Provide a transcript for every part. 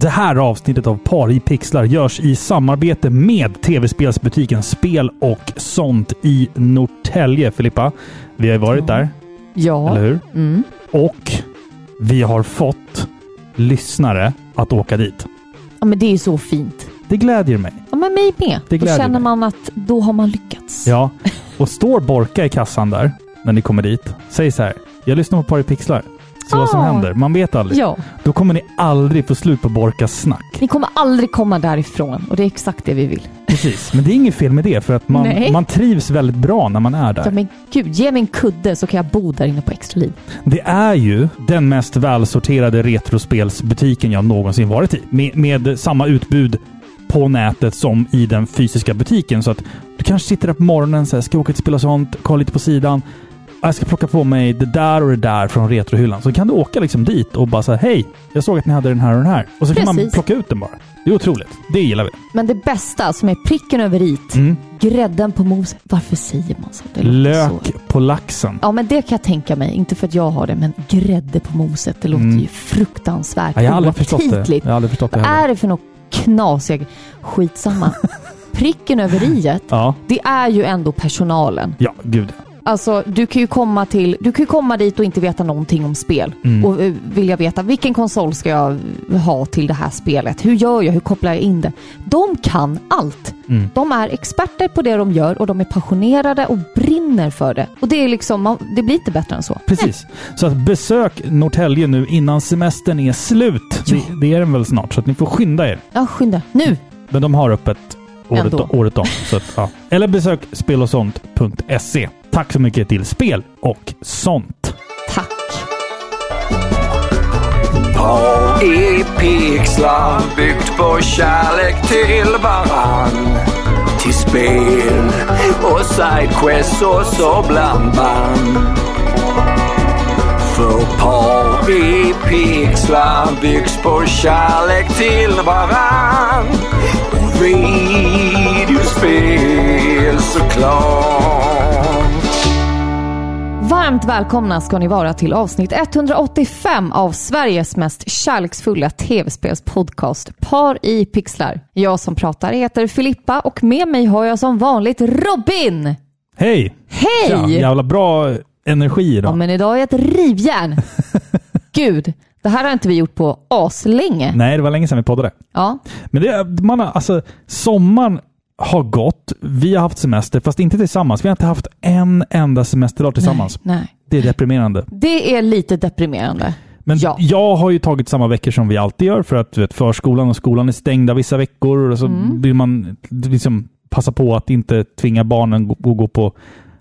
Det här avsnittet av Par i pixlar görs i samarbete med tv-spelsbutiken Spel och sånt i Norrtälje. Filippa, vi har ju varit där, Ja. eller hur? Mm. Och vi har fått lyssnare att åka dit. ja, men det är ju så fint. Det glädjer mig. Ja, men mig med. Det Då känner mig. man att då har man lyckats. Ja, och står Borka i kassan där när ni kommer dit. Säg så här. Jag lyssnar på Par i pixlar. Se vad som Ah. händer. Man vet aldrig. Ja, Då kommer ni aldrig få slut på Borkas snack. ni kommer aldrig komma därifrån och det är exakt det vi vill. Precis, men det är inget fel med det för att man, Nej. man trivs väldigt bra när man är där. Ja, men gud, ge mig en kudde så kan jag bo där inne på Extra Liv. Det är ju den mest välsorterade retrospelsbutiken jag någonsin varit i. Med, med samma utbud på nätet som i den fysiska butiken. Så att du kanske sitter där på morgonen, så här, ska åka till spela sånt, kolla lite på sidan. "Ah, Jag ska plocka på mig det där och det där från retrohyllan. Så kan du åka liksom dit och bara säga hej, jag såg att ni hade den här och den här. Och så kan man Precis. plocka ut den bara. Det är otroligt. Det gillar vi. Men det bästa som är pricken över it, Mm. grädden på moset. Varför säger man så? Lök Så. på laxen. Ja, men det kan jag tänka mig. Inte för att jag har det, men grädde på moset, det låter Mm. ju fruktansvärt Ja, jag har aldrig förstått det. Jag har aldrig förstått det Vad heller. är det för något knasig? Skitsamma. Pricken över i Ja, det är ju ändå personalen. ja, gud. Alltså, du kan ju komma till, du kan ju komma dit och inte veta någonting om spel. Mm. Och eh, vilja veta vilken konsol ska jag ha till det här spelet? Hur gör jag? Hur kopplar jag in det? De kan allt. Mm. De är experter på det de gör och de är passionerade och brinner för det. Och det är liksom, man, det blir inte bättre än så. Precis. Så att besök Norrtälje nu innan semestern är slut. Ja. Det, det är den väl snart, så att ni får skynda er. Ja, skynda. Nu! Men de har öppet året, Ändå. året om. Så att, ja. Eller besök spelosont.se. Tack så mycket till Spel och sånt. Tack! Par i pixlar byggt på kärlek till varann. Till spel och sidequests och så blandband. För par i pixlar byggs på kärlek till varann. Videospel såklart. Varmt välkomna ska ni vara till avsnitt 185 av Sveriges mest kärleksfulla tv-spelspodcast Par i pixlar. Jag som pratar heter Filippa och med mig har jag som vanligt Robin! Hej! Hej! Tja, jävla bra energi idag. Ja, men idag är jag ett rivjärn. Gud, det här har inte vi gjort på aslänge. Nej, det var länge sedan vi poddade. Ja, Men det, man har, alltså, sommaren har gått. Vi har haft semester, fast inte tillsammans. Vi har inte haft en enda semesterdag tillsammans. Nej, nej. Det är deprimerande. Det är lite deprimerande. Men Ja. jag har ju tagit samma veckor som vi alltid gör för att du vet, förskolan och skolan är stängda vissa veckor och så Mm. vill man liksom passa på att inte tvinga barnen att gå på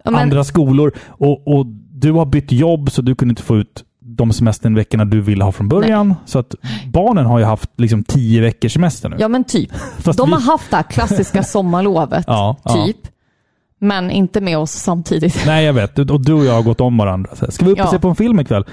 Ja, men- andra skolor. Och, och du har bytt jobb så du kunde inte få ut de semesterveckorna du ville ha från början. Så att barnen har ju haft liksom tio veckors semester nu. Ja, men typ. De vi- har haft det här klassiska sommarlovet, Ja, ja. typ. Men inte med oss samtidigt. Nej, jag vet. Och du och jag har gått om varandra. Så Ska vi upp och Ja. se på en film ikväll?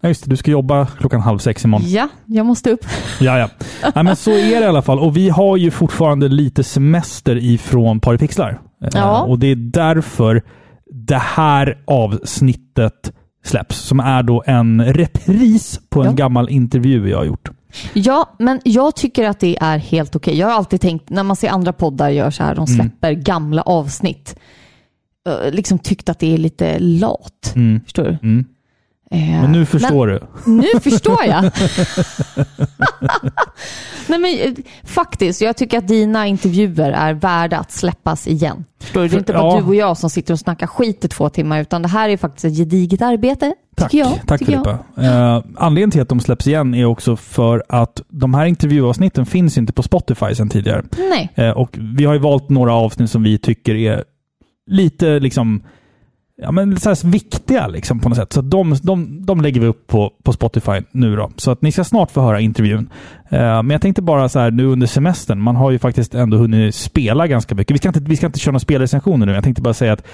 Ja, just det. Du ska jobba klockan halv sex imorgon. Ja, jag måste upp. Ja, ja. Nej, men så är det i alla fall. Och vi har ju fortfarande lite semester ifrån Paripixlar. Eh, Ja. Och det är därför det här avsnittet släpps. Som är då en repris på en Ja. gammal intervju jag har gjort. Ja, men jag tycker att det är helt okej. Jag har alltid tänkt, när man ser andra poddar gör så här, de Mm. släpper gamla avsnitt, eh, liksom tyckt att det är lite lat. Mm. Förstår du? Mm. Eh, Men nu förstår du. Nu förstår jag. Nej, men, eh, faktiskt, jag tycker att dina intervjuer är värda att släppas igen. Förstår du? Det är inte bara ja. du och jag som sitter och snackar skit i två timmar, utan det här är faktiskt ett gediget arbete. Tack, jag. tack. Filippa. Eh, anledningen till att de släpps igen är också för att de här intervjuavsnitten finns inte på Spotify sedan tidigare. Nej. Eh, och vi har ju valt några avsnitt som vi tycker är lite liksom ja, men så här viktiga liksom, på något sätt. Så de, de, de lägger vi upp på, på Spotify nu då. Så att ni ska snart få höra intervjun. Eh, men jag tänkte bara så här nu under semestern, man har ju faktiskt ändå hunnit spela ganska mycket. Vi ska inte, vi ska inte köra några spelrecensioner nu. Jag tänkte bara säga att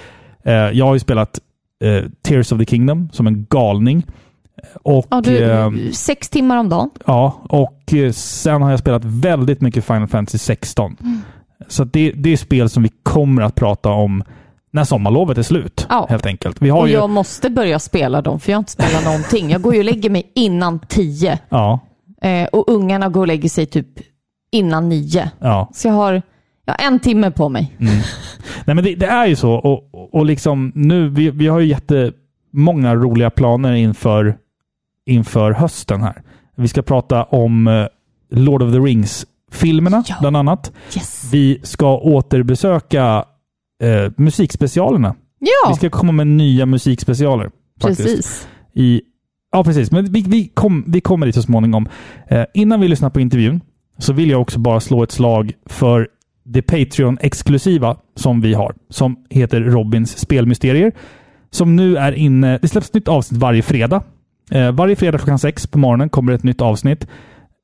eh, jag har ju spelat eh, Tears of the Kingdom som en galning. Och, Ja, du, eh, sex timmar om dagen. Ja, och eh, sen har jag spelat väldigt mycket Final Fantasy 16. Mm. Så det, det är spel som vi kommer att prata om när sommarlovet är slut. Ja. Helt enkelt. Vi har Och ju, jag måste börja spela dem, för jag har inte spelat någonting. Jag går ju och lägger mig innan tio. ja, Eh, och ungarna går och lägger sig typ innan nio. Ja. Så jag har, jag har en timme på mig. Nej, men det, det är ju så. Och, och- och liksom nu, vi, vi har ju jättemånga roliga planer inför, inför hösten här. Vi ska prata om eh, Lord of the Rings-filmerna, Ja. bland annat. Yes! Vi ska återbesöka eh, musikspecialerna. Ja, Vi ska komma med nya musikspecialer. Faktiskt. precis. I, ja, precis. Men vi, vi, kom, vi kommer dit så småningom. Eh, innan vi lyssnar på intervjun så vill jag också bara slå ett slag för det Patreon-exklusiva som vi har, som heter Robins spelmysterier. Som nu är inne... Det släpps ett nytt avsnitt varje fredag. Eh, varje fredag klockan sex på morgonen kommer ett nytt avsnitt.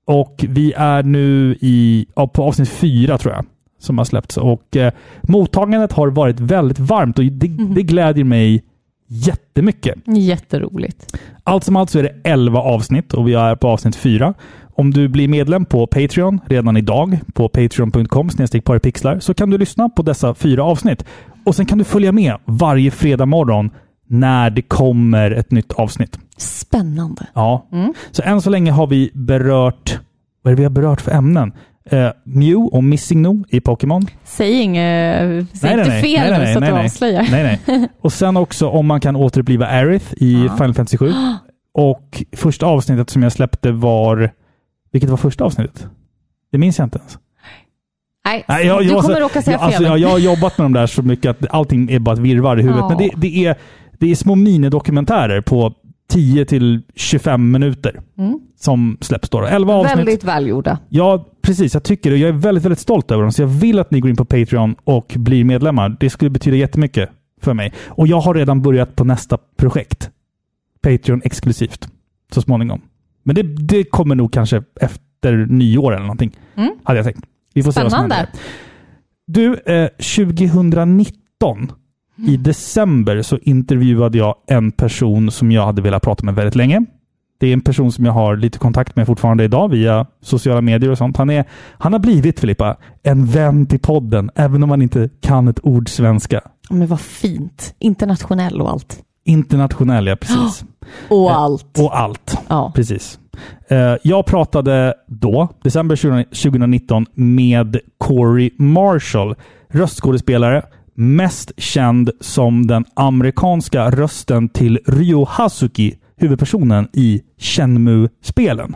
Och vi är nu i, ja, på avsnitt fyra tror jag, som har släppts. Och eh, mottagandet har varit väldigt varmt och det, det glädjer mig jättemycket. Jätteroligt. Allt som allt så är det 11 avsnitt och vi är på avsnitt 4. Om du blir medlem på Patreon redan idag på patreon.com paripixlar så kan du lyssna på dessa fyra avsnitt. Och sen kan du följa med varje fredag morgon när det kommer ett nytt avsnitt. Spännande. Ja. Så än så länge har vi berört... Vad är det vi har berört för ämnen? Eh, Mew och Missing No i Pokémon. Säg inget, säg inte fel nu så att du avslöjar. Nej, nej. Och sen också om man kan återuppliva Aerith i Final Fantasy 7. Och första avsnittet som jag släppte var... Vilket var första avsnittet? Det minns jag inte ens. Nej, Nej, jag, du jag, kommer råka säga jag, alltså, fel. jag, jag har jobbat med dem där så mycket att allting är bara ett virrvarr i huvudet. Ja. Men det, det, är, det är små minidokumentärer på 10 till 25 minuter som släpps då. 11 avsnitt. Mm. Väldigt välgjorda. Ja, precis. Jag tycker det. Jag är väldigt, väldigt stolt över dem. Så jag vill att ni går in på Patreon och blir medlemmar. Det skulle betyda jättemycket för mig. Och jag har redan börjat på nästa projekt. Patreon exklusivt. Så småningom. Men det, det kommer nog kanske efter nyår eller någonting. Hade jag tänkt. Vi får se vad som Spännande. händer. Du, eh, 2019 i december så intervjuade jag en person som jag hade velat prata med väldigt länge. Det är en person som jag har lite kontakt med fortfarande idag via sociala medier och sånt. Han, är, han har blivit, Filippa, en vän till podden, även om han inte kan ett ord svenska. Men vad fint. Internationell och allt. Internationell, ja precis. Och allt. Och allt. Ja. Precis. Eh, Jag pratade då, december 20- 2019, med Corey Marshall, röstskådespelare, mest känd som den amerikanska rösten till Ryo Hazuki, huvudpersonen i Shenmue-spelen.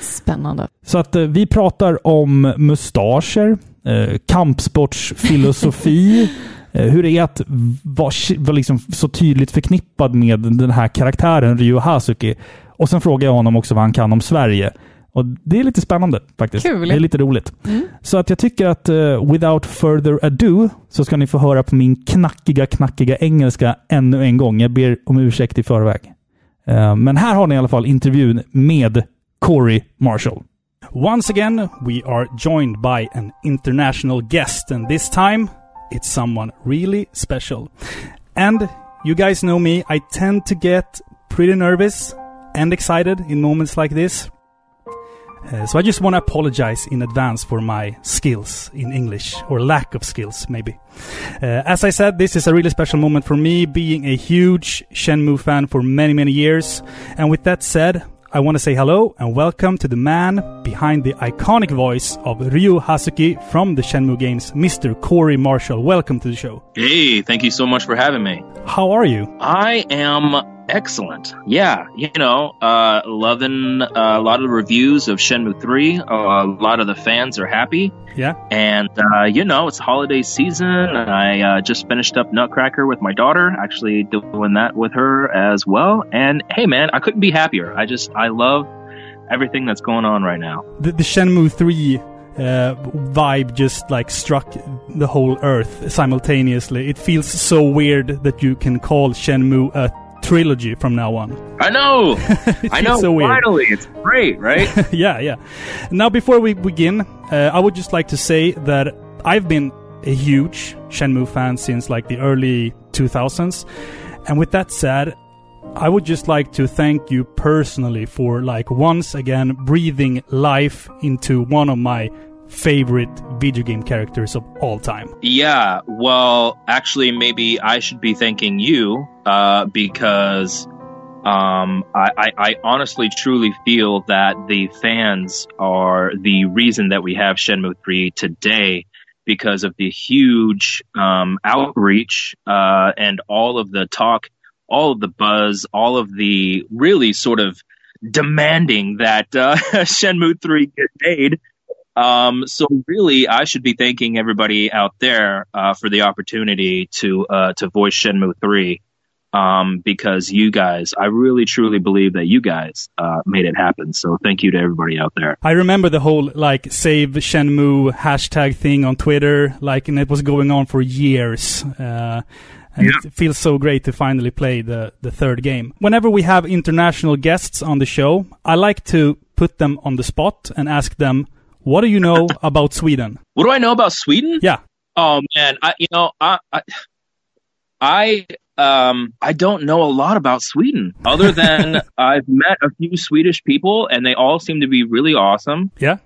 Spännande. Så att eh, vi pratar om mustascher, eh, kampsportsfilosofi, eh, hur det är att vara liksom så tydligt förknippad med den här karaktären Ryo Hazuki. Och sen frågar jag honom också vad han kan om Sverige. Och Det är lite spännande faktiskt. Kul. Det är lite roligt. Så att jag tycker att eh, without further ado så ska ni få höra på min knackiga, knackiga engelska ännu en gång. Jag ber om ursäkt i förväg. Eh, men här har ni i alla fall intervjun med Corey Marshall. Once again, we are joined by an international guest, and this time it's someone really special. And you guys know me, I tend to get pretty nervous and excited in moments like this. Uh, so I just want to apologize in advance for my skills in English, or lack of skills, maybe. Uh, as I said, this is a really special moment for me, being a huge Shenmue fan for many, many years. And with that said, I want to say hello and welcome to the man behind the iconic voice of Ryu Hazuki from the Shenmue games, Mr. Corey Marshall. Welcome to the show. Hey, thank you so much for having me. How are you? I am excellent. Yeah, you know, uh, loving uh, a lot of the reviews of Shenmue 3. Uh, a lot of the fans are happy. Yeah. And, uh, you know, it's holiday season. I uh, just finished up Nutcracker with my daughter, actually doing that with her as well. And hey, man, I couldn't be happier. I just, I love everything that's going on right now. The, the Shenmue 3 uh, vibe just like struck the whole earth simultaneously. It feels so weird that you can call Shenmue a trilogy from now on. I know! I know, so weird. finally! It's great, right? yeah, yeah. Now, before we begin, uh, I would just like to say that I've been a huge Shenmue fan since like the early 2000s. And with that said, I would just like to thank you personally for like once again breathing life into one of my favorite video game characters of all time. Yeah, well, actually, maybe I should be thanking you uh, because Um, I, I, I honestly, truly feel that the fans are the reason that we have Shenmue 3 today because of the huge um, outreach uh, and all of the talk, all of the buzz, all of the really sort of demanding that uh, Shenmue 3 get made. Um, so really, I should be thanking everybody out there uh, for the opportunity to uh, to voice Shenmue 3 um, because you guys, I really truly believe that you guys uh, made it happen. So thank you to everybody out there. I remember the whole like save Shenmue hashtag thing on Twitter, like, and it was going on for years. Uh, and Yeah. it feels so great to finally play the, the third game. Whenever we have international guests on the show, I like to put them on the spot and ask them, what do you know about Sweden? What do I know about Sweden? Yeah. Oh man, I you know I I, I um I don't know a lot about Sweden other than I've met a few Swedish people and they all seem to be really awesome. Yeah.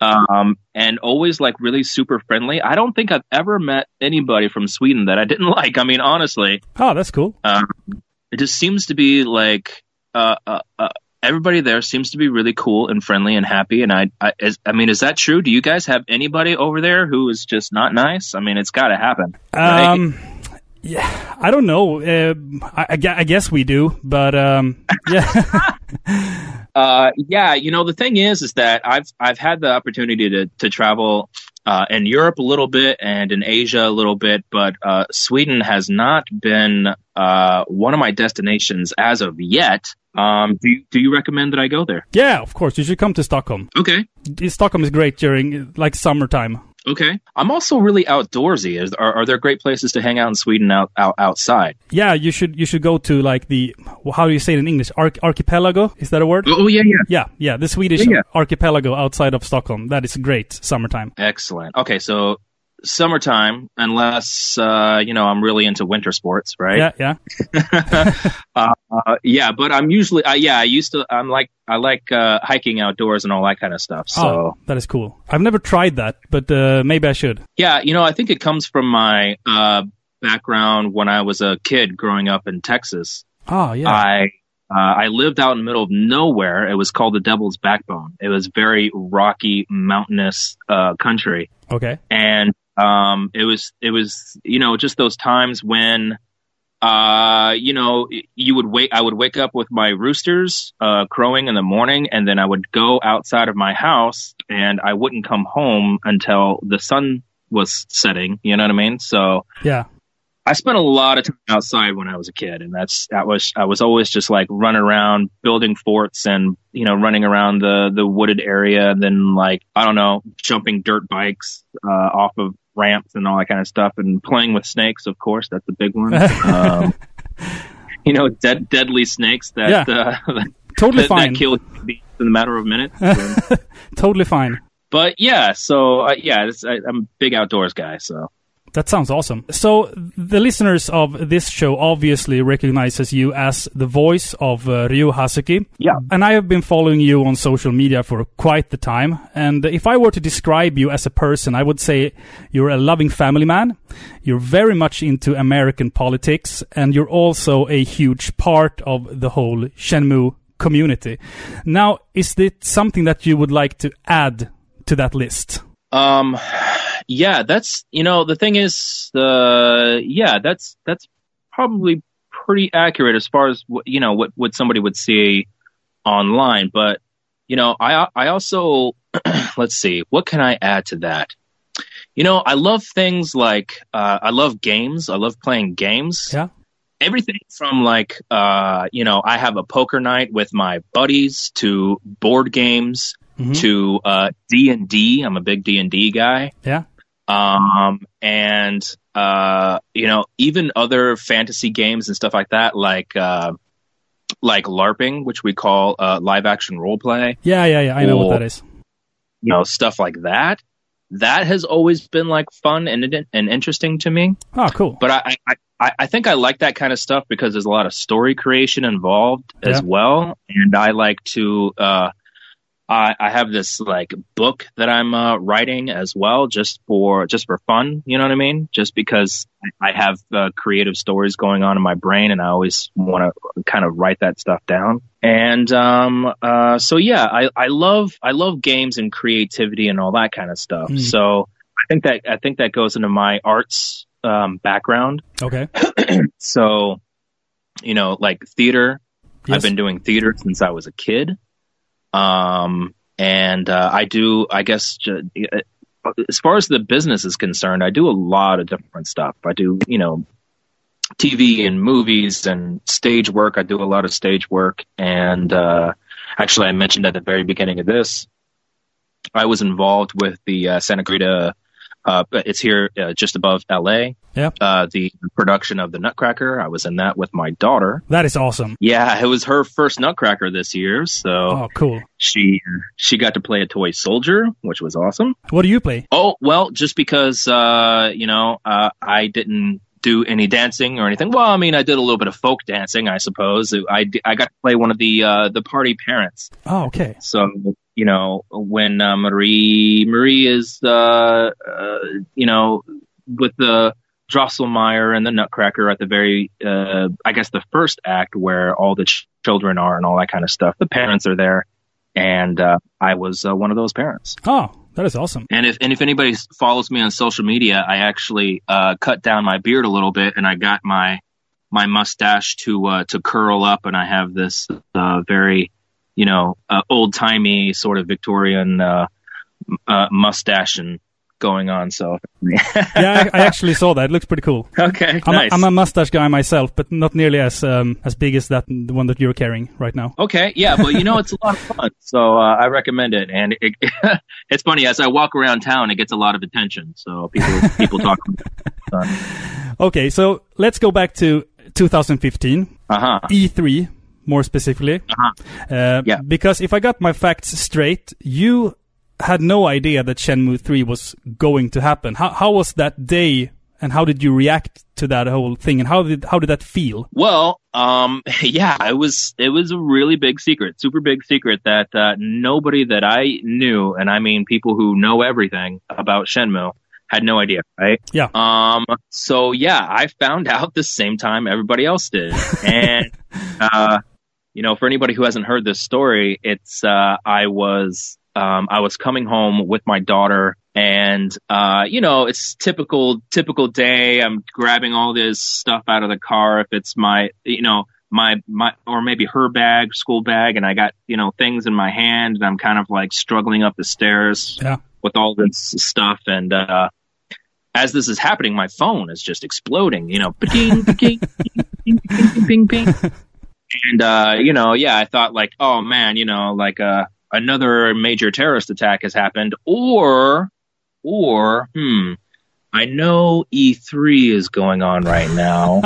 Um and always like really super friendly. I don't think I've ever met anybody from Sweden that I didn't like. I mean honestly, Oh, that's cool. um, it just seems to be like uh, uh, uh, everybody there seems to be really cool and friendly and happy. And I, I, is, I mean, is that true? Do you guys have anybody over there who is just not nice? I mean, it's got to happen. right? Um, yeah, I don't know. Uh, I, I I guess we do, but um, yeah. Uh, yeah, you know, the thing is, is that I've I've had the opportunity to to travel uh, in Europe a little bit and in Asia a little bit, but uh, Sweden has not been uh, one of my destinations as of yet. Um, do you, do you recommend that I go there? yeah, of course. You should come to Stockholm. Okay. Stockholm is great during like summertime. Okay. I'm also really outdoorsy. Is, are, are there great places to hang out in Sweden out, out outside? Yeah, you should you should go to like the how do you say it in English? Arch- archipelago is that a word? Oh, yeah, yeah. Yeah, yeah, the Swedish Yeah, yeah. archipelago outside of Stockholm. That is great summertime. Excellent. Okay, so summertime, unless uh, you know I'm really into winter sports, right? Yeah, yeah. uh, yeah, but I'm usually, uh, yeah, I used to, I'm like, I like uh, hiking outdoors and all that kind of stuff. So oh, that is cool. I've never tried that, but uh, maybe I should. yeah, you know, I think it comes from my uh, background when I was a kid growing up in Texas. Oh, yeah. I uh, I lived out in the middle of nowhere. It was called the Devil's Backbone. It was very rocky, mountainous uh, country, okay. and um, it was it was you know just those times when uh, you know you would wake I would wake up with my roosters uh, crowing in the morning, and then I would go outside of my house, and I wouldn't come home until the sun was setting. You know what I mean? So Yeah. I spent a lot of time outside when I was a kid, and that's that was I was always just like running around building forts and you know running around the the wooded area, and then like I don't know jumping dirt bikes uh, off of ramps and all that kind of stuff, and playing with snakes. Of course, that's a big one. um, you know, dead deadly snakes that Yeah. uh, that, Totally that fine. kill in a matter of minutes. Totally fine. but yeah, so uh, yeah, it's, I, I'm a big outdoors guy, so. That sounds awesome. So the listeners of this show obviously recognizes you as the voice of uh, Ryu Hazuki. Yeah. And I have been following you on social media for quite the time. And if I were to describe you as a person, I would say you're a loving family man. You're very much into American politics, and you're also a huge part of the whole Shenmue community. Now, is it something that you would like to add to that list? Um, yeah, that's you know the thing is, uh, yeah, that's that's probably pretty accurate as far as what you know what what somebody would see online. But you know, I I also let's see, what can I add to that? You know, I love things like uh, I love games. I love playing games. Yeah. Everything from like uh, you know, I have a poker night with my buddies to board games Mhm. to uh, D and D. I'm a big D and D guy. Yeah. Um, and uh, you know, even other fantasy games and stuff like that, like uh, like LARPing, which we call uh, live action role play. Yeah, yeah, yeah. I know what that is. You know, stuff like that. That has always been like fun and and interesting to me. Oh, cool. But I, I, I, I think I like that kind of stuff because there's a lot of story creation involved as well, and I like to, uh, I, I have this like book that I'm uh, writing as well, just for just for fun. You know what I mean? Just because I have uh, creative stories going on in my brain, and I always want to kind of write that stuff down. And um, uh, so yeah, I, I love I love games and creativity and all that kind of stuff. Mm. So I think that I think that goes into my arts um, background. Okay. So you know, like theater. Yes. I've been doing theater since I was a kid. Um, and uh, I do, I guess, uh, as far as the business is concerned, I do a lot of different stuff. I do, you know, TV and movies and stage work. I do a lot of stage work. And uh, actually, I mentioned at the very beginning of this, I was involved with the uh, Santa Clarita. Uh, it's here uh, just above LA. Yeah. Uh, the production of the Nutcracker. I was in that with my daughter. That is awesome. Yeah, it was her first Nutcracker this year, so Oh, cool. she she got to play a toy soldier, which was awesome. What do you play? Oh well, just because uh, you know uh, I didn't do any dancing or anything. Well, I mean, I did a little bit of folk dancing, I suppose. I, I got to play one of the uh, the party parents. Oh, okay. So you know when uh, Marie Marie is uh, uh, you know with the Drosselmeyer and the Nutcracker at the very uh, I guess the first act where all the ch- children are and all that kind of stuff. The parents are there, and uh, I was uh, one of those parents. Oh, that is awesome. And if and if anybody follows me on social media, I actually uh, cut down my beard a little bit, and I got my my mustache to uh, to curl up, and I have this uh, very you know uh, old timey sort of Victorian uh, uh, mustache and going on. So Yeah, I, I actually saw that. It looks pretty cool. okay, I'm, nice. a, I'm a mustache guy myself, but not nearly as um, as big as that the one that you're carrying right now. Okay, yeah, but you know it's a lot of fun, so uh, I recommend it. And it, it's funny as I walk around town, it gets a lot of attention. So people people talk. Okay, so let's go back to 2015 Uh huh. E3 more specifically. Uh-huh. Uh, Yeah. Because if I got my facts straight, you had no idea that Shenmue 3 was going to happen. How how was that day, and how did you react to that whole thing, and how did how did that feel? Well, um, yeah, it was it was a really big secret, super big secret that uh, nobody that I knew, and I mean people who know everything about Shenmue, had no idea, right? Yeah. Um. So yeah, I found out the same time everybody else did, and uh, you know, for anybody who hasn't heard this story, it's uh, I was um, I was coming home with my daughter, and uh, you know, it's typical typical day. I'm grabbing all this stuff out of the car. If it's my, you know, my my or maybe her bag, school bag, and I got you know things in my hand, and I'm kind of like struggling up the stairs Yeah. with all this stuff, and uh, as this is happening, my phone is just exploding. You know, ping, ping, ping, ping, ping, ping, ping. And uh, you know, yeah, I thought like, oh man, you know, like uh, another major terrorist attack has happened, or, or, hmm, I know E3 is going on right now.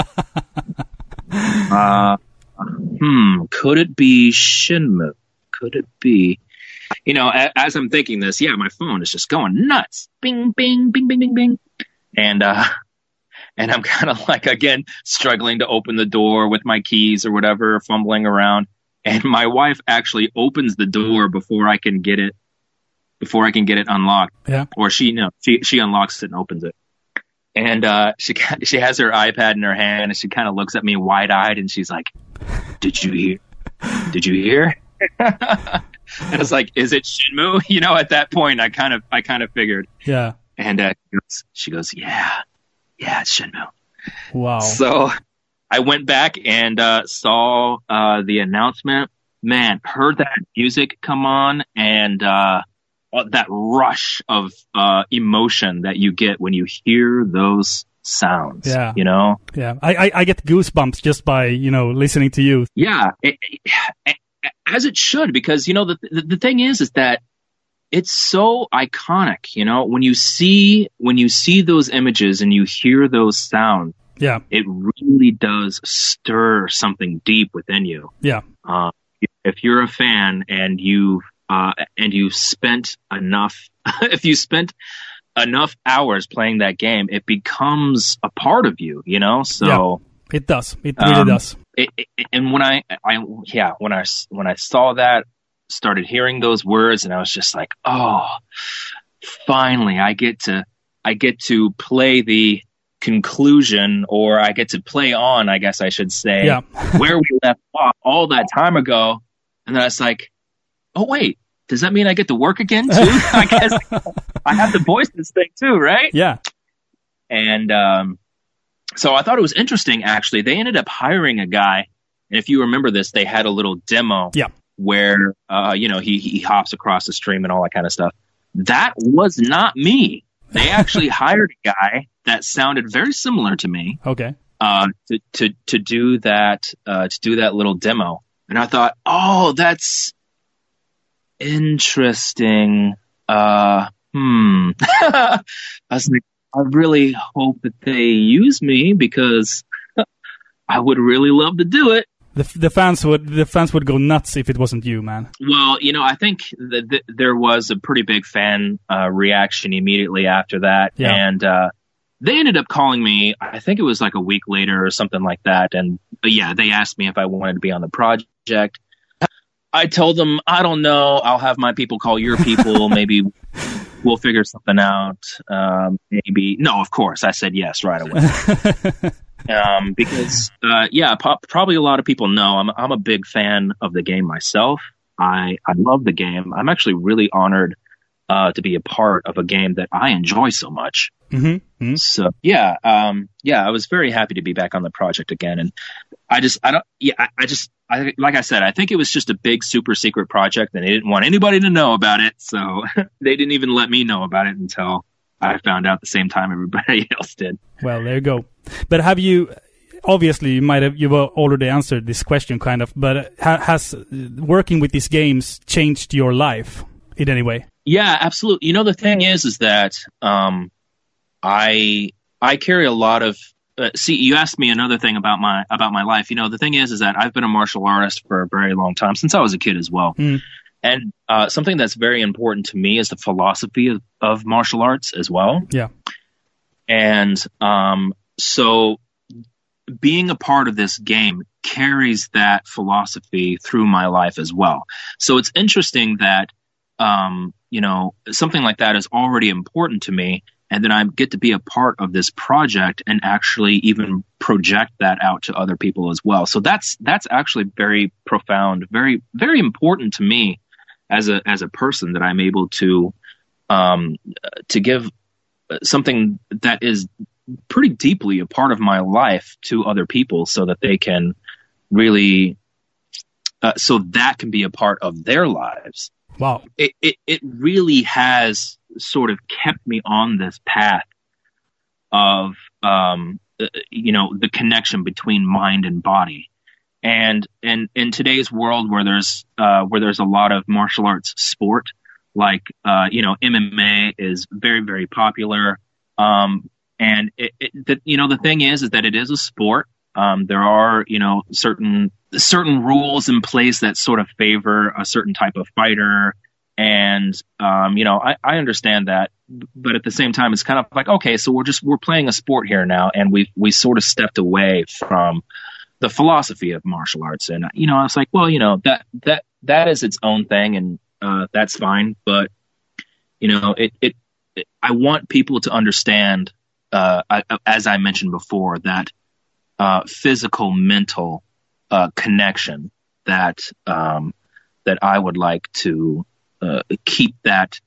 uh, hmm, could it be Shenmue? Could it be? You know, a- as I'm thinking this, yeah, my phone is just going nuts. Bing, bing, bing, bing, bing, bing. And, uh, and I'm kind of like, again, struggling to open the door with my keys or whatever, fumbling around. And my wife actually opens the door before I can get it, before I can get it unlocked. Yeah. Or she, no, she, she unlocks it and opens it. And, uh, she, she has her iPad in her hand and she kind of looks at me wide eyed and she's like, did you hear? Did you hear? and it's like, is it Shenmue? You know, at that point, I kind of, I kind of figured. Yeah. And uh, she goes- she goes, yeah, yeah, it's Shenmue. Wow. So I went back and uh, saw uh, the announcement. Man, heard that music come on and uh, that rush of uh, emotion that you get when you hear those sounds. Yeah. You know? Yeah. I, I I get goosebumps just by you know listening to you. Yeah, it, it- as it should, because you know the, the the thing is, is that it's so iconic. You know, when you see when you see those images and you hear those sounds, Yeah. it really does stir something deep within you. Yeah. Uh, if you're a fan and you uh, and you spent enough, if you spent enough hours playing that game, it becomes a part of you. You know, so. It does. It really Um, does. it, it, and when I, I, yeah, when I, when I saw that, started hearing those words, and I was just like, oh, finally, I get to I get to play the conclusion, or I get to play on, I guess I should say, Yeah. where we left off all that time ago. And then I was like, oh wait, does that mean I get to work again too? I guess I have to voice this thing too, right? Yeah. And um, so I thought it was interesting, actually. They ended up hiring a guy. And if you remember this, they had a little demo Yeah. Where, uh, you know, he, he hops across the stream and all that kind of stuff. That was not me. They actually hired a guy that sounded very similar to me Okay. uh, to, to, to do that, uh, to do that little demo. And I thought, oh, that's interesting. Uh, hmm. I was like, I really hope that they use me because I would really love to do it. The, the fans would the fans would go nuts if it wasn't you, man. Well, you know, I think th- there was a pretty big fan uh, reaction immediately after that, Yeah. and uh, they ended up calling me. I think it was like a week later or something like that, and but yeah, they asked me if I wanted to be on the project. I told them I don't know. I'll have my people call your people. Maybe we'll figure something out. Um, maybe no, of course. I said yes right away um, because uh, yeah, po- probably a lot of people know I'm I'm a big fan of the game myself. I I love the game. I'm actually really honored uh, to be a part of a game that I enjoy so much. Mm-hmm. So yeah, um, yeah, I was very happy to be back on the project again, and I just I don't yeah I, I just I like I said I think it was just a big super secret project, and they didn't want anybody to know about it, so they didn't even let me know about it until I found out the same time everybody else did. Well, there you go. But have you? Obviously, you might have you've already answered this question, kind of. But ha- has uh, working with these games changed your life in any way? Yeah, absolutely. You know, the thing is, is that um, I I carry a lot of. Uh, see, you asked me another thing about my about my life. You know, the thing is, is that I've been a martial artist for a very long time since I was a kid as well. Mm. And uh, something that's very important to me is the philosophy of, of martial arts as well. Yeah. And um, so being a part of this game carries that philosophy through my life as well. So it's interesting that, um, you know, something like that is already important to me. And then I get to be a part of this project and actually even project that out to other people as well. So that's, that's actually very profound, very, very important to me as a, as a person that I'm able to, um, to give something that is pretty deeply a part of my life to other people so that they can really uh, so that can be a part of their lives Wow. it, it it really has sort of kept me on this path of um uh, you know the connection between mind and body and and in today's world where there's uh where there's a lot of martial arts sport like uh you know MMA is very very popular. Um and it, it the, you know the thing is is that it is a sport. Um there are you know certain certain rules in place that sort of favor a certain type of fighter. And um, you know I, I understand that. But at the same time it's kind of like okay so we're just we're playing a sport here now. And we we sort of stepped away from the philosophy of martial arts. And you know i was like well you know that that that is its own thing and uh, that's fine. But you know it, it it i want people to understand uh, I, as i mentioned before that uh, physical mental uh, connection that um, that i would like to uh, keep that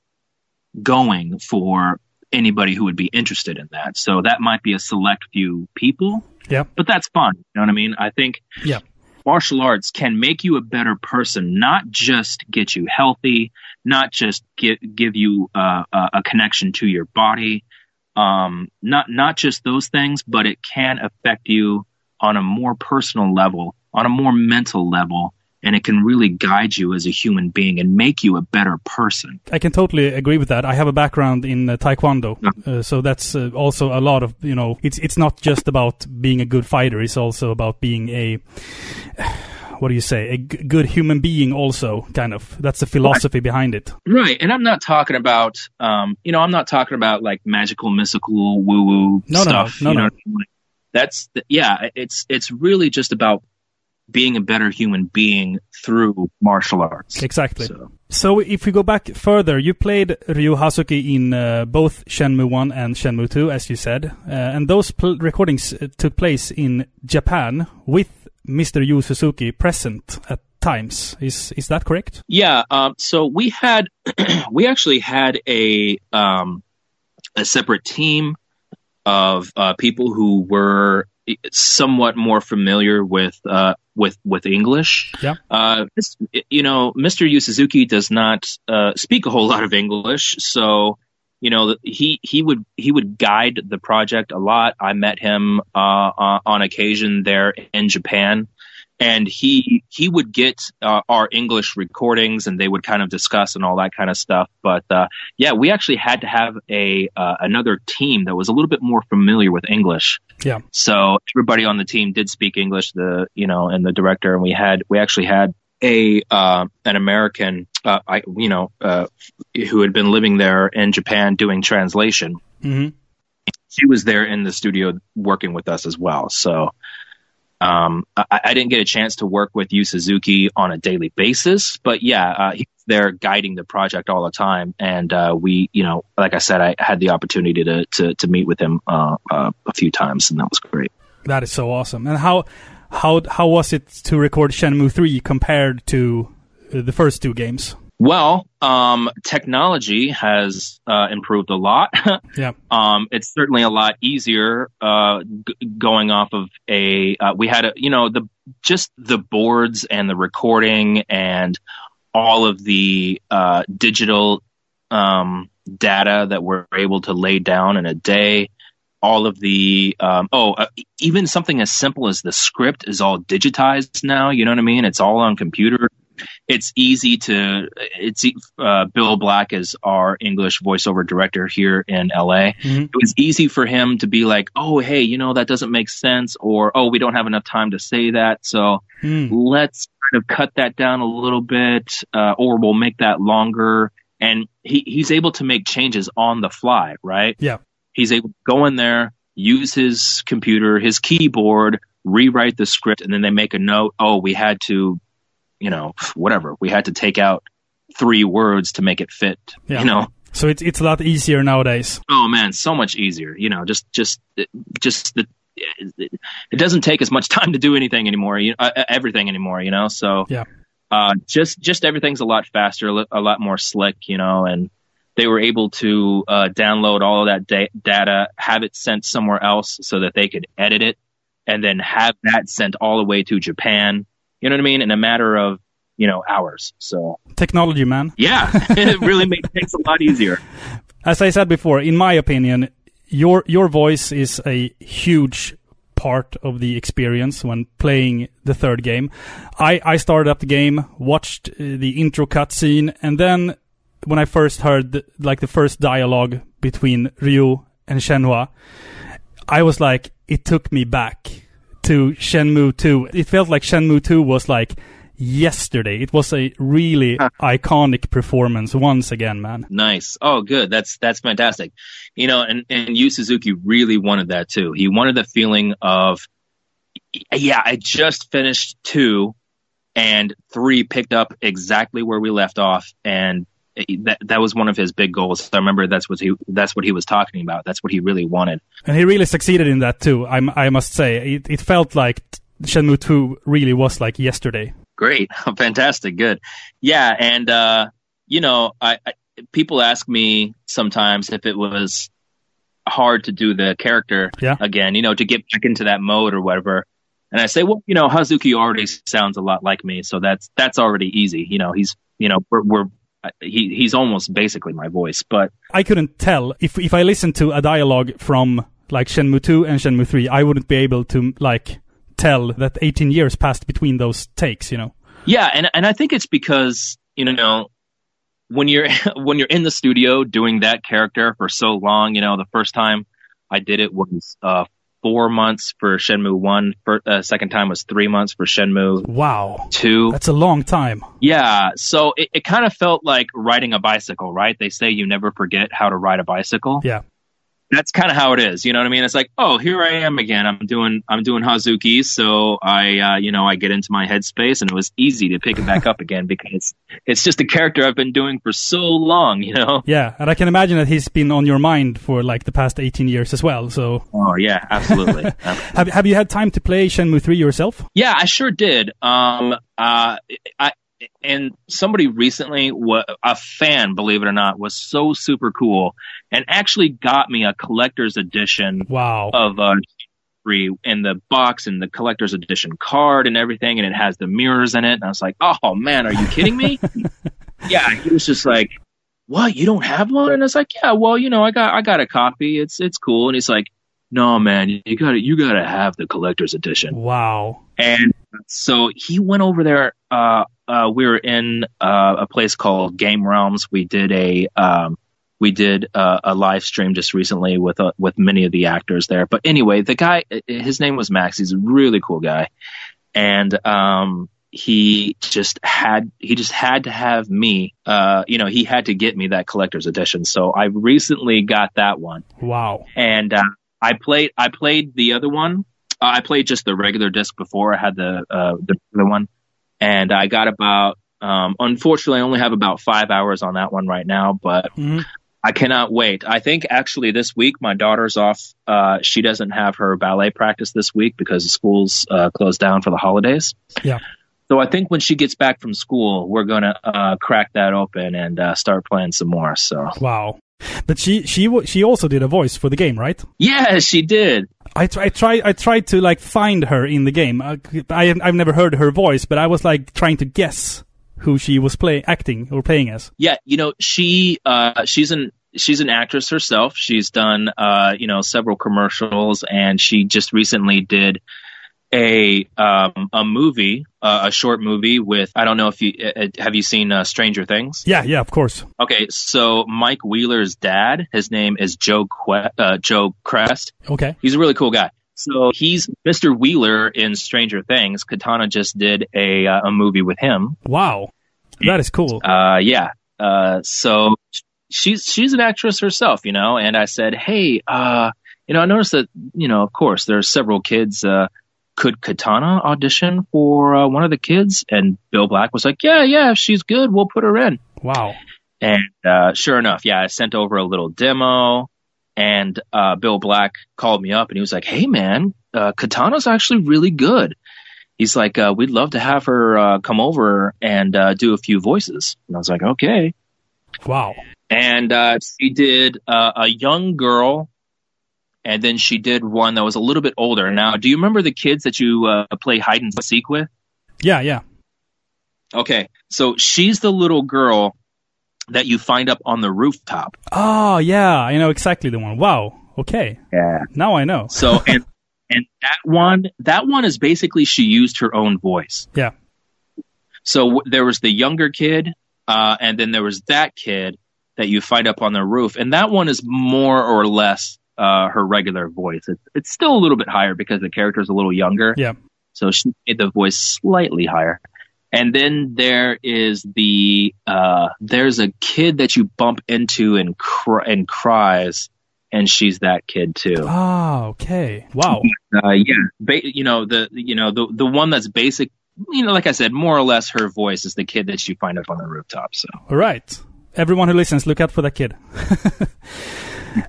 going for anybody who would be interested in that. So that might be a select few people, Yeah. but that's fun. You know what I mean? I think Yeah. martial arts can make you a better person, not just get you healthy, not just get, give you uh, a, a connection to your body, um, not not just those things, but it can affect you on a more personal level, on a more mental level, and it can really guide you as a human being and make you a better person. I can totally agree with that. I have a background in uh, Taekwondo, uh, so that's uh, also a lot of you know. It's it's not just about being a good fighter. It's also about being a what do you say? A g- good human being. Also, kind of. That's the philosophy behind it. Right, and I'm not talking about, um, you know, I'm not talking about like magical, mystical, woo woo No, no, stuff. no, you know, no. what I mean? Like, that's the, yeah, it's it's really just about being a better human being through martial arts. Exactly. So, So if we go back further, you played Ryu Hazuki in uh, both Shenmue 1 and Shenmue 2, as you said. Uh, and those pl- recordings uh, took place in Japan with Mr. Yu Suzuki present at times. Is is that correct? yeah. Um, so we had, we actually had a um, a separate team of uh, people who were somewhat more familiar with uh, with with English. Yeah. Uh, you know, Mr. Yu Suzuki does not uh, speak a whole lot of English, so you know he he would he would guide the project a lot. I met him uh, on occasion there in Japan, and he he would get uh, our English recordings, and they would kind of discuss and all that kind of stuff. But uh, yeah, we actually had to have a uh, another team that was a little bit more familiar with English. Yeah. So everybody on the team did speak English. The you know, and the director, and we had we actually had a uh, an American, uh, I you know, uh, who had been living there in Japan doing translation. hmm She was there in the studio working with us as well. So. Um, I, I didn't get a chance to work with Yu Suzuki on a daily basis, but yeah, uh, he was there guiding the project all the time. And, uh, we, you know, like I said, I had the opportunity to, to, to meet with him, uh, uh, a few times and that was great. That is so awesome. And how how how was it to record Shenmue 3 compared to the first two games? Well, um, technology has uh, improved a lot. Yeah. um, it's certainly a lot easier uh, g- going off of a. Uh, we had a, you know, the just the boards and the recording and all of the uh, digital um, data that we're able to lay down in a day. All of the um, oh, uh, even something as simple as the script is all digitized now. You know what I mean? It's all on computer it's easy to it's uh, Bill Black is our English voiceover director here in LA. Mhm. It was easy for him to be like, "Oh, hey, you know that doesn't make sense," or "Oh, we don't have enough time to say that, so Hmm. let's kind of cut that down a little bit, uh, or we'll make that longer." And he he's able to make changes on the fly, right? Yeah. He's able to go in there, use his computer, his keyboard, rewrite the script, and then they make a note. Oh, we had to you know, whatever. We had to take out three words to make it fit. Yeah. You know, So it's it's a lot easier nowadays. oh man, so much easier. You know, just just just the it doesn't take as much time to do anything anymore. You uh, everything anymore. You know, so Yeah. uh, just just everything's a lot faster, a lot more slick. You know, and they were able to uh, download all of that da- data, have it sent somewhere else so that they could edit it, and then have that sent all the way to Japan. You know what I mean? In a matter of you know hours. So Technology, man. yeah, it really makes things a lot easier. As I said before, in my opinion, your your voice is a huge part of the experience when playing the third game. I, I started up the game, watched uh, the intro cutscene, and then when I first heard the, like the first dialogue between Ryu and Shenhua, I was like, it took me back to Shenmue 2. It felt like Shenmue 2 was like yesterday. It was a really iconic performance once again, man. Nice. Oh, good. That's that's fantastic. You know, and and Yu Suzuki really wanted that too. He wanted the feeling of, yeah, I just finished two, and three picked up exactly where we left off, and that that was one of his big goals. I remember that's what he that's what he was talking about. That's what he really wanted. And he really succeeded in that too. I, I must say, it, it felt like Shenmue 2 really was like yesterday. Great, fantastic, good. Yeah, and uh, you know, I, I people ask me sometimes if it was hard to do the character Yeah. again, you know, to get back into that mode or whatever. And I say, well, you know, Hazuki already sounds a lot like me, so that's that's already easy. You know, he's you know we're, we're he he's almost basically my voice, but I couldn't tell if if I listened to a dialogue from like Shenmue 2 and Shenmue 3, I wouldn't be able to like tell that 18 years passed between those takes, you know. Yeah, and and I think it's because you know when you're when you're in the studio doing that character for so long, you know, the first time I did it was uh, four months for Shenmue One. For, uh, second time was three months for Shenmue Wow. Two. That's a long time. Yeah, so it, it kind of felt like riding a bicycle, right? They say you never forget how to ride a bicycle. Yeah. That's kind of how it is. You know what I mean? It's like, oh, here I am again. I'm doing I'm doing Hazuki, so I uh, you know I get into my headspace, and it was easy to pick it back up again because it's just a character I've been doing for so long. You know? Yeah, and I can imagine that he's been on your mind for like the past 18 years as well. So, Oh yeah, absolutely. Um, have have you had time to play Shenmue 3 yourself? Yeah, I sure did. Um, uh, I and somebody recently, a fan, believe it or not, was so super cool and actually got me a collector's edition Wow. of uh, three in the box and the collector's edition card and everything, and it has the mirrors in it. And I was like, oh man, are you kidding me? yeah, he was just like, what? You don't have one? And I was like, yeah, well, you know, I got I got a copy. It's it's cool. And he's like, no, man, you got to you got to have the collector's edition. Wow. And so he went over there. Uh, uh, we were in uh, a place called Game Realms. We did a um, we did uh, a live stream just recently with uh, with many of the actors there. But anyway, the guy, his name was Max. He's a really cool guy, and um, he just had he just had to have me. Uh, you know, he had to get me that collector's edition. So I recently got that one Wow. and uh, I played I played the other one. Uh, I played just the regular disc before I had the uh, the other one, and I got about. Um, unfortunately, I only have about five hours on that one right now, but Mhm. I cannot wait. I think actually this week my daughter's off. Uh, she doesn't have her ballet practice this week because the school's uh, closed down for the holidays. Yeah. So I think when she gets back from school, we're gonna uh, crack that open and uh, start playing some more. So Wow. But she she she also did a voice for the game, right? yeah, she did. I try, I try I tried to like find her in the game. I, I I've never heard her voice, but I was like trying to guess who she was play acting or playing as. Yeah, you know, she uh she's an she's an actress herself. She's done uh you know several commercials and she just recently did a um a movie, uh, a short movie with I don't know if you uh, have you seen uh, Stranger Things? Yeah, yeah, of course. Okay, so Mike Wheeler's dad, his name is Joe que- uh, Joe Chrest. Okay. He's a really cool guy. So he's Mr. Wheeler in Stranger Things. Katana just did a uh, a movie with him. Wow. That is cool. Uh, yeah. Uh, so she's she's an actress herself, you know. And I said, hey, uh, you know, I noticed that, you know, of course, there are several kids. Could Katana audition for uh, one of the kids? And Bill Black was like, yeah, yeah, if she's good, we'll put her in. Wow. And uh, sure enough, yeah, I sent over a little demo, and uh, Bill Black called me up and he was like, "Hey, man, uh, Katana's actually really good." He's like, uh, "We'd love to have her uh, come over and uh, do a few voices." And I was like, "Okay." Wow. And uh, she did uh, a young girl, and then she did one that was a little bit older. Now, do you remember the kids that you uh, play hide and seek with? Yeah, yeah. Okay, so she's the little girl that you find up on the rooftop. Oh, yeah. I know exactly the one. Wow. Okay. Yeah. Now I know. So and and that one that one is basically she used her own voice. Yeah. So w- there was the younger kid, uh, and then there was that kid that you find up on the roof, and that one is more or less uh, her regular voice. It's it's still a little bit higher because the character is a little younger. Yeah. So she made the voice slightly higher. And then there is the uh, there's a kid that you bump into and cr- and cries, and she's that kid too. Ah, okay. Wow. Uh, yeah, ba- you know the you know the the one that's basic. You know, like I said, more or less her voice is the kid that you find up on the rooftop. So All right. Everyone who listens, look out for that kid.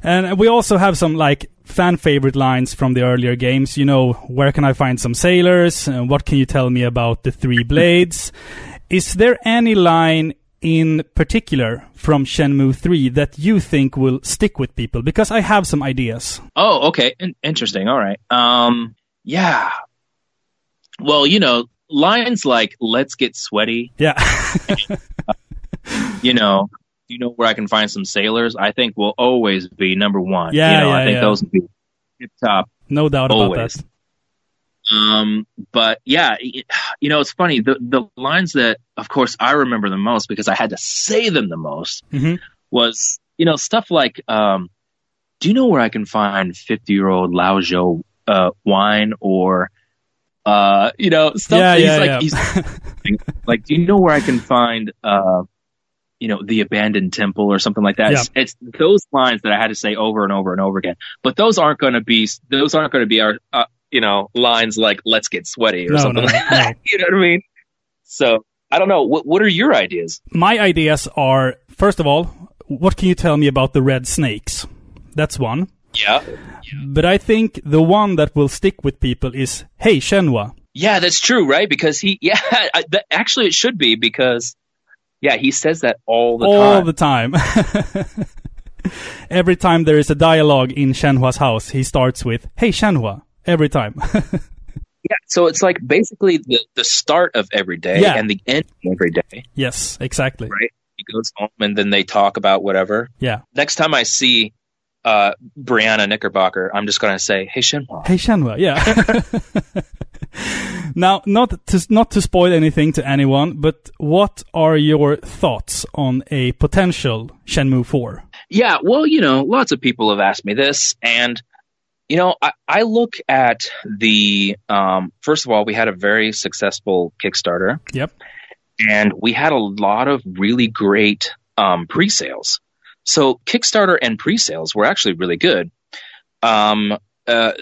and we also have some like fan favorite lines from the earlier games. You know, where can I find some sailors? And what can you tell me about the three blades? Is there any line in particular from Shenmue 3 that you think will stick with people? Because I have some ideas. Oh, okay. In- interesting. All right. Um, yeah. Well, you know, lines like "Let's get sweaty," Yeah. you know, you know where I can find some sailors. I think will always be number one. Yeah, you know, yeah, I think yeah. those would be tip top. no doubt Always. about that. Um, but yeah, you know, it's funny. The the lines that, of course, I remember the most because I had to say them the most Mhm. was, you know, stuff like, um, "Do you know where I can find fifty year old Laozhou uh, wine?" Or, uh, you know, stuff. Yeah, he's yeah, like, yeah. like, "Do you know where I can find, uh, you know, the abandoned temple or something like that. Yeah. It's, it's those lines that I had to say over and over and over again. But those aren't going to be those aren't going to be our uh, you know lines like "Let's get sweaty" or No, something no, like no. that. You know what I mean? So I don't know. What what are your ideas? My ideas are first of all, what can you tell me about the red snakes? That's one. Yeah. But I think the one that will stick with people is Hey Shenhua. Yeah, that's true, right? Because he, yeah, I, that, actually, it should be because, yeah, he says that all the all time. All the time. Every time there is a dialogue in Shenhua's house, he starts with "Hey Shenhua" every time. yeah, so it's like basically the the start of every day Yeah. and the end of every day, yes, exactly. right? He goes home and then they talk about whatever. Yeah. Next time I see uh, Brianna Knickerbocker, I'm just gonna say, "Hey, Shenhua." Hey Shenhua, yeah. now, not to not to spoil anything to anyone, but what are your thoughts on a potential Shenmue 4? Yeah, well, you know, lots of people have asked me this, and you know, I, I look at the um, first of all, we had a very successful Kickstarter. Yep. and we had a lot of really great um, pre-sales. So Kickstarter and pre-sales were actually really good. Um, uh,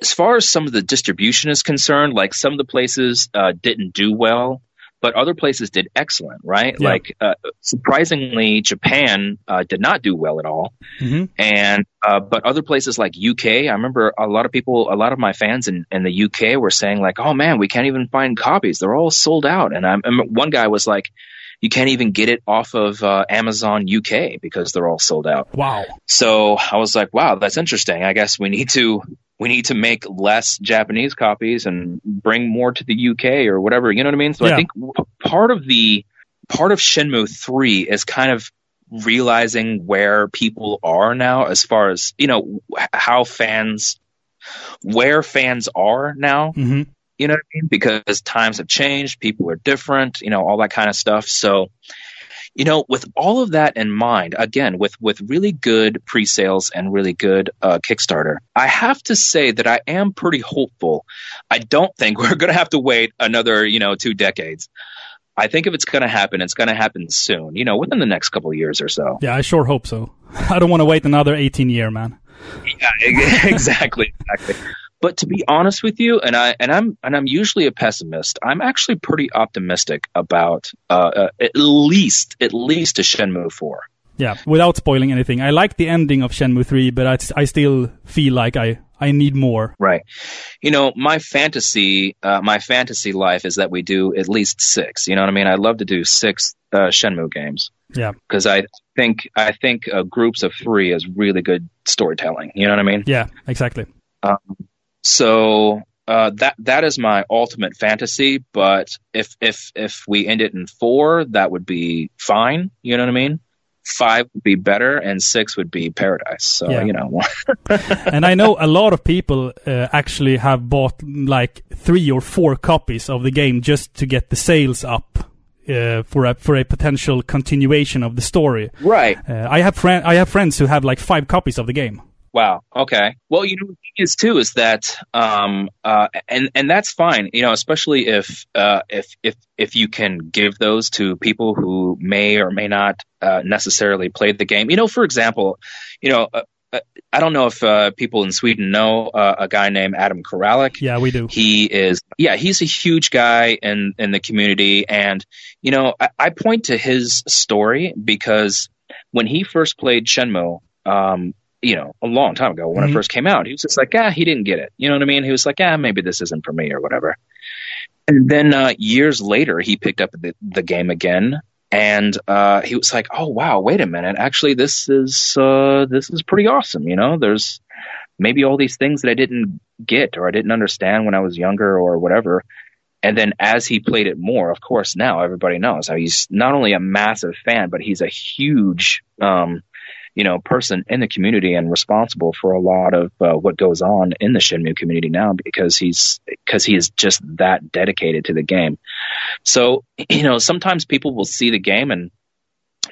as far as some of the distribution is concerned, like some of the places uh, didn't do well, but other places did excellent. Right? Yeah. Like uh, surprisingly, Japan uh, did not do well at all hmm and uh, but other places like UK, I remember a lot of people, a lot of my fans in, in the UK were saying like, "Oh man, we can't even find copies; they're all sold out." And I'm, and one guy was like, "You can't even get it off of uh, Amazon UK because they're all sold out." Wow. So I was like, "Wow, that's interesting. I guess we need to we need to make less Japanese copies and bring more to the UK or whatever." You know what I mean? So Yeah. I think part of the part of Shenmue three is kind of realizing where people are now as far as you know how fans where fans are now hmm you know what i mean because times have changed people are different you know all that kind of stuff so you know with all of that in mind again with with really good pre-sales and really good uh, kickstarter i have to say that i am pretty hopeful i don't think we're going to have to wait another you know two decades i think if it's going to happen it's going to happen soon you know within the next couple of years or so Yeah, I sure hope so. I don't want to wait another 18 year, man. Yeah, exactly, exactly. But to be honest with you, and I and I'm and I'm usually a pessimist. I'm actually pretty optimistic about uh, uh, at least at least a Shenmue four. Yeah, without spoiling anything. I like the ending of Shenmue 3, but I, I still feel like I, I need more. Right. You know, my fantasy, uh, my fantasy life is that we do at least six. You know what I mean? I'd love to do six uh, Shenmue games Yeah. because I think I think uh, groups of three is really good storytelling. You know what I mean? Yeah, exactly. So uh, that that is my ultimate fantasy. But if if if we end it in four, that would be fine. You know what I mean? Five would be better, and six would be paradise. So Yeah. you know, and I know a lot of people uh, actually have bought like three or four copies of the game just to get the sales up uh, for a for a potential continuation of the story. right? Uh, I have friend I have friends who have like five copies of the game. Wow. Okay. Well, you know, the thing is too is that, um, uh, and and that's fine. You know, especially if uh, if if if you can give those to people who may or may not uh, necessarily play the game. You know, for example, you know, uh, uh, I don't know if uh, people in Sweden know uh, a guy named Adam Koralik. Yeah, we do. He is, yeah, he's a huge guy in in the community, and you know, I, I point to his story because when he first played Shenmue, um, you know, a long time ago when Mhm. it first came out, he was just like, ah, he didn't get it. You know what I mean? He was like, ah, maybe this isn't for me or whatever. And then uh, years later, he picked up the, the game again, and uh, he was like, oh wow, wait a minute, actually, this is uh, this is pretty awesome. You know, there's maybe all these things that I didn't get or I didn't understand when I was younger or whatever. And then as he played it more, of course, now everybody knows how he's not only a massive fan, but he's a huge, um, you know, person in the community and responsible for a lot of uh, what goes on in the Shenmue community now because he's because he is just that dedicated to the game. So you know, sometimes people will see the game and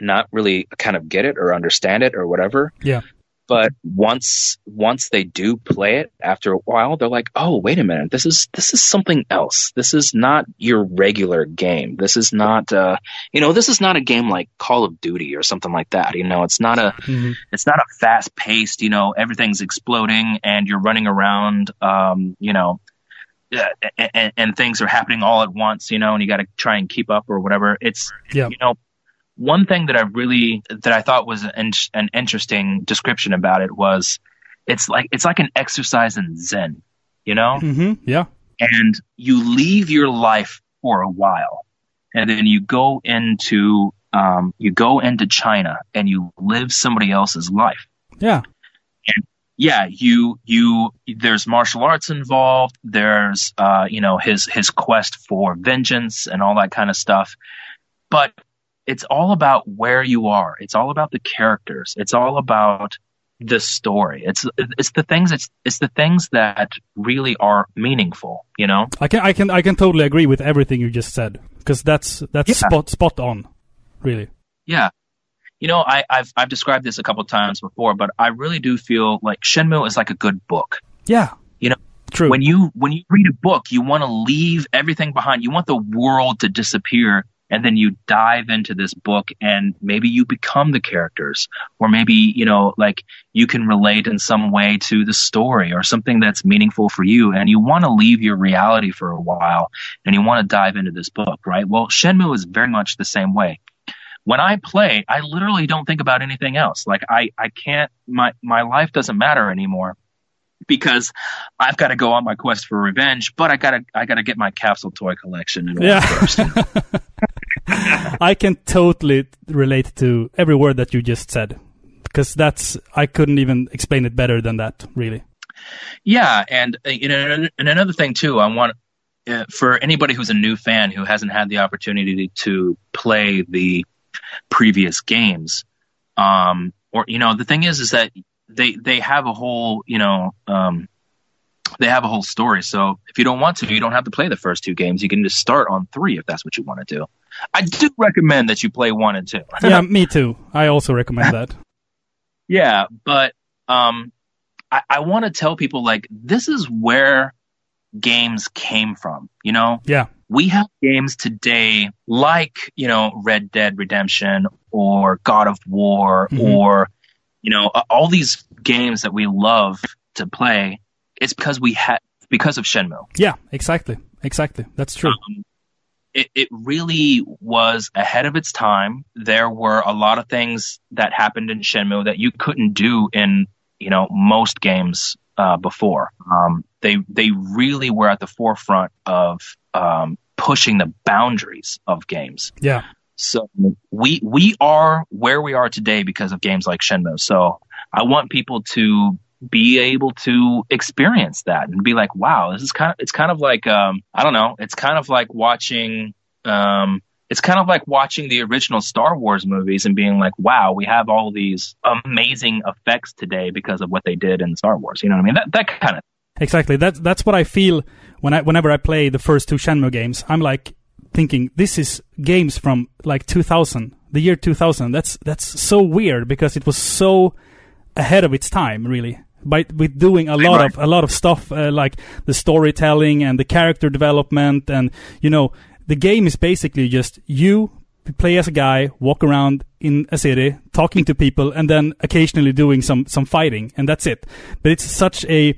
not really kind of get it or understand it or whatever. Yeah. But once once they do play it after a while they're like oh wait a minute. This is this is something else. This is not your regular game. This is not uh you know this is not a game like call of duty or something like that. You know it's not a Mhm. it's not a fast paced you know everything's exploding and you're running around um you know and, and, and things are happening all at once you know and you got to try and keep up or whatever. It's Yeah. you know one thing that I really that I thought was an, an interesting description about it was it's like it's like an exercise in zen you know hmm Yeah. and you leave your life for a while and then you go into um, you go into China and you live somebody else's life Yeah. yeah, you you there's martial arts involved. There's uh, you know his his quest for vengeance and all that kind of stuff. But it's all about where you are. It's all about the characters. It's all about the story. It's it's the things it's it's the things that really are meaningful. You know. I can I can I can totally agree with everything you just said because that's that's Yeah. spot spot on, really. Yeah. You know, I, I've I've described this a couple times before, but I really do feel like Shenmue is like a good book. Yeah. You know, True. when you when you read a book you want to leave everything behind you want the world to disappear and then you dive into this book and maybe you become the characters or maybe you know like you can relate in some way to the story or something that's meaningful for you and you want to leave your reality for a while and you want to dive into this book right well shenmue is very much the same way when I play, I literally don't think about anything else. Like I, I can't, my, my life doesn't matter anymore because I've got to go on my quest for revenge, but I gotta, I gotta get my capsule toy collection in order Yeah. first. I can totally relate to every word that you just said because that's I couldn't even explain it better than that, really. Yeah, and uh, you know, and another thing too, I want uh, for anybody who's a new fan who hasn't had the opportunity to play the previous games, um, or you know, the thing is, is that they they have a whole, you know, um, they have a whole story. So if you don't want to, you don't have to play the first two games. You can just start on three if that's what you want to do. I do recommend that you play one and two. yeah, me too. I also recommend that. Yeah, but um, I, I want to tell people like this is where games came from. You know, Yeah. we have games today like you know Red Dead Redemption or God of War Mhm. or you know all these games that we love to play. It's because we had because of Shenmue. Yeah, exactly. Exactly. That's true. it, it really was ahead of its time. There were a lot of things that happened in Shenmue that you couldn't do in, you know, most games uh, before. Um, they they really were at the forefront of um, pushing the boundaries of games. Yeah. So we we are where we are today because of games like Shenmue. So I want people to be able to experience that and be like, wow, this is kind of it's kind of like um I don't know, it's kind of like watching um it's kind of like watching the original Star Wars movies and being like, wow, we have all these amazing effects today because of what they did in Star Wars. You know what I mean? That that kind of Exactly. That's that's what I feel when I whenever I play the first two Shenmue games. I'm like thinking this is games from like 2000, the year 2000. That's that's so weird because it was so ahead of its time, really. By with doing a lot of a lot of stuff uh, like the storytelling and the character development, and you know the game is basically just you play as a guy, walk around in a city, talking to people, and then occasionally doing some some fighting, and that's it. But it's such a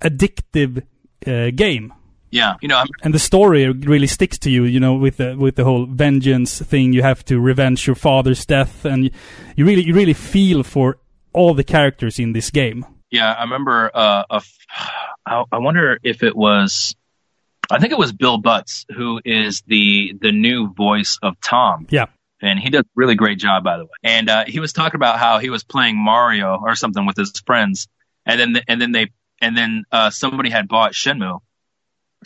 addictive uh, game, yeah. You know, I'm, and the story really sticks to you. You know, with the with the whole vengeance thing, you have to revenge your father's death, and you really you really feel for all the characters in this game. Yeah, I remember. Uh, a f- I, I wonder if it was. I think it was Bill Butts who is the the new voice of Tom. Yeah. and he does a really great job, by the way. And uh, he was talking about how he was playing Mario or something with his friends, and then and then they and then uh, somebody had bought Shenmue,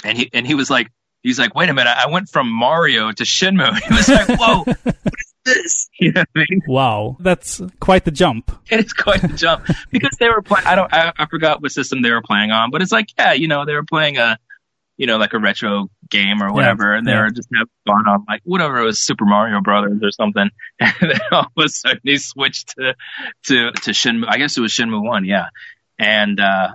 and he and he was like. He's like, wait a minute, I went from Mario to Shenmue. He was like, whoa, this? You know what I mean? Wow, that's quite the jump. It's quite a jump because they were playing. I don't. I, I forgot what system they were playing on, but it's like, yeah, you know, they were playing a you know, like a retro game or whatever, and they yeah. were just have gone on like whatever it was Super Mario Brothers or something, and then all of a sudden he switched to to to Shenmue. I guess it was Shenmue One, yeah, and uh,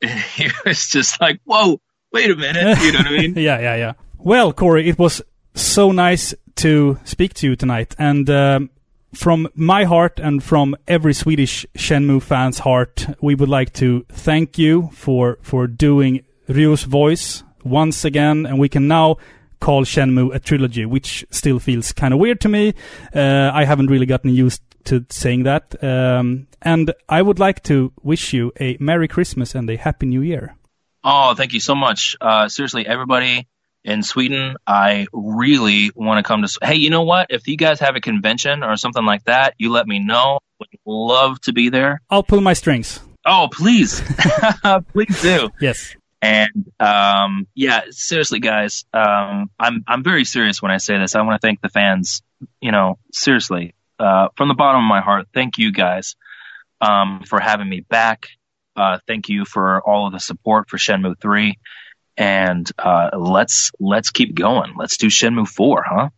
he was just like, "Whoa, wait a minute," you know what I mean? yeah, yeah, yeah. Well, Corey, it was so nice to speak to you tonight, and um, from my heart and from every Swedish Shenmue fan's heart, we would like to thank you for for doing Ryo's voice once again, and we can now call Shenmue a trilogy, which still feels kind of weird to me. Uh, I haven't really gotten used to saying that, um, and I would like to wish you a Merry Christmas and a Happy New Year. Oh, thank you so much. Uh, seriously, everybody in Sweden, I really want to come to. Hey, you know what? If you guys have a convention or something like that, you let me know. Would love to be there. I'll pull my strings. Oh, please, please do. Yes. And um, yeah, seriously, guys, um, I'm I'm very serious when I say this. I want to thank the fans. You know, seriously, uh, from the bottom of my heart, thank you guys um, for having me back. Uh, thank you for all of the support for Shenmue Three, and uh, let's let's keep going. Let's do Shenmue Four, huh?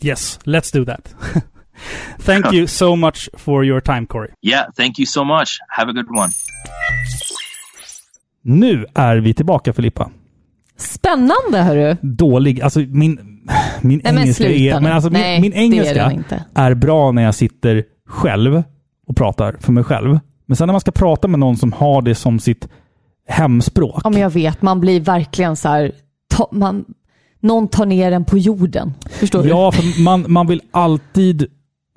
Yes, let's do that. Thank you so much for your time, Corey. Yeah, thank you so much. Have a good one. Nu är vi tillbaka Filippa. Spännande hörru. Dålig, alltså min, min Nej, engelska är... Men alltså Nej, min, min är engelska inte. är bra när jag sitter själv och pratar för mig själv. Men sen när man ska prata med någon som har det som sitt hemspråk. Ja, men jag vet, man blir verkligen så här, ta, man, någon tar ner en på jorden. Förstår du? Ja, för man, man vill alltid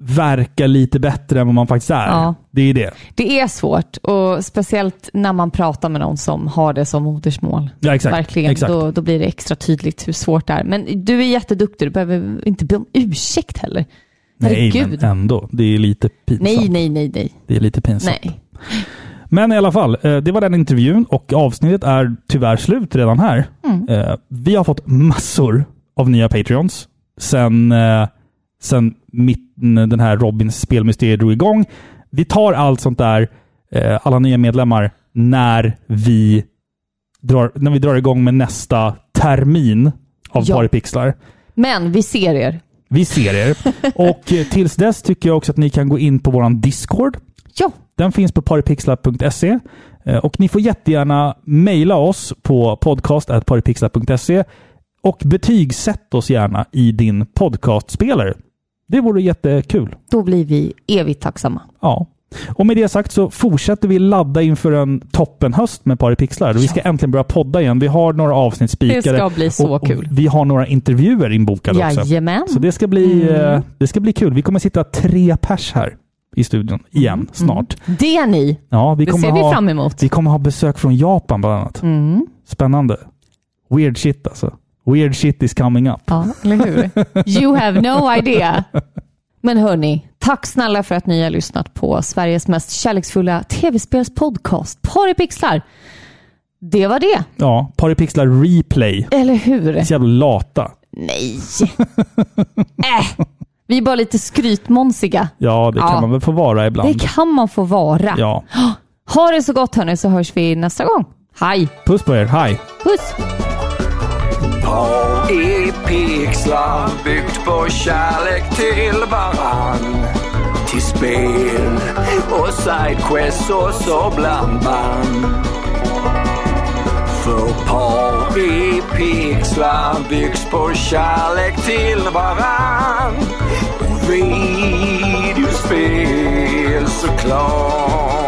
verka lite bättre än vad man faktiskt är. Ja. Det är det. Det är svårt och speciellt när man pratar med någon som har det som modersmål. Ja, exakt. Verkligen, exakt. Då, då blir det extra tydligt hur svårt det är. Men du är jätteduktig, du behöver inte be om ursäkt heller. Nej, Herregud. men ändå. Det är lite pinsamt. Nej, nej, nej, nej. Det är lite pinsamt. nej. Men i alla fall, eh, det var den intervjun och avsnittet är tyvärr slut redan här. Mm. Eh, Vi har fått massor av nya Patreons sen, eh, sen mitten, den här Robins spelmysteriet drog igång. Vi tar allt sånt där, alla nya medlemmar, när vi drar, när vi drar igång med nästa termin av Ja. Paripixlar. Men vi ser er. Vi ser er. och tills dess tycker jag också att ni kan gå in på våran Discord. Ja, Den finns på paripixlar.se Eh, och ni får jättegärna mejla oss på podcast.paripixlar.se och betygsätt oss gärna i din podcastspelare. Det vore jättekul. då blir vi evigt tacksamma. Ja. Och med det sagt så fortsätter vi ladda inför en toppenhöst med Paripixlar. Vi ska äntligen börja podda igen. Vi har några avsnitt spikade. Det ska bli så och, och kul. Vi har några intervjuer inbokade också. Jajamän. Så det ska, bli, Mm. eh, det ska bli kul. Vi kommer sitta tre pers här i studion igen snart. Det ni. Ja, vi Det kommer ser vi ha, fram emot. Vi kommer ha besök från Japan bland annat. Mm. Spännande. Weird shit alltså. Weird shit is coming up. Ja, eller hur? You have no idea. Men hörni, tack snälla för att ni har lyssnat på Sveriges mest kärleksfulla tv-spelspodcast, Paripixlar. Det var det, Ja, Paripixlar Replay. eller hur? Så jävla lata. Nej. äh, vi är bara lite skrytmånsiga. Ja, det kan Ja. man väl få vara ibland. Det kan man få vara. Ja. Ha det så gott hörni, så hörs vi nästa gång. Hej! Puss på er. Hej! Puss! Par i pixlar byggt på kärlek till varann. Till spel och sidequests och så blandband för par i pixlar byggs på kärlek till varann. Och videospel såklart.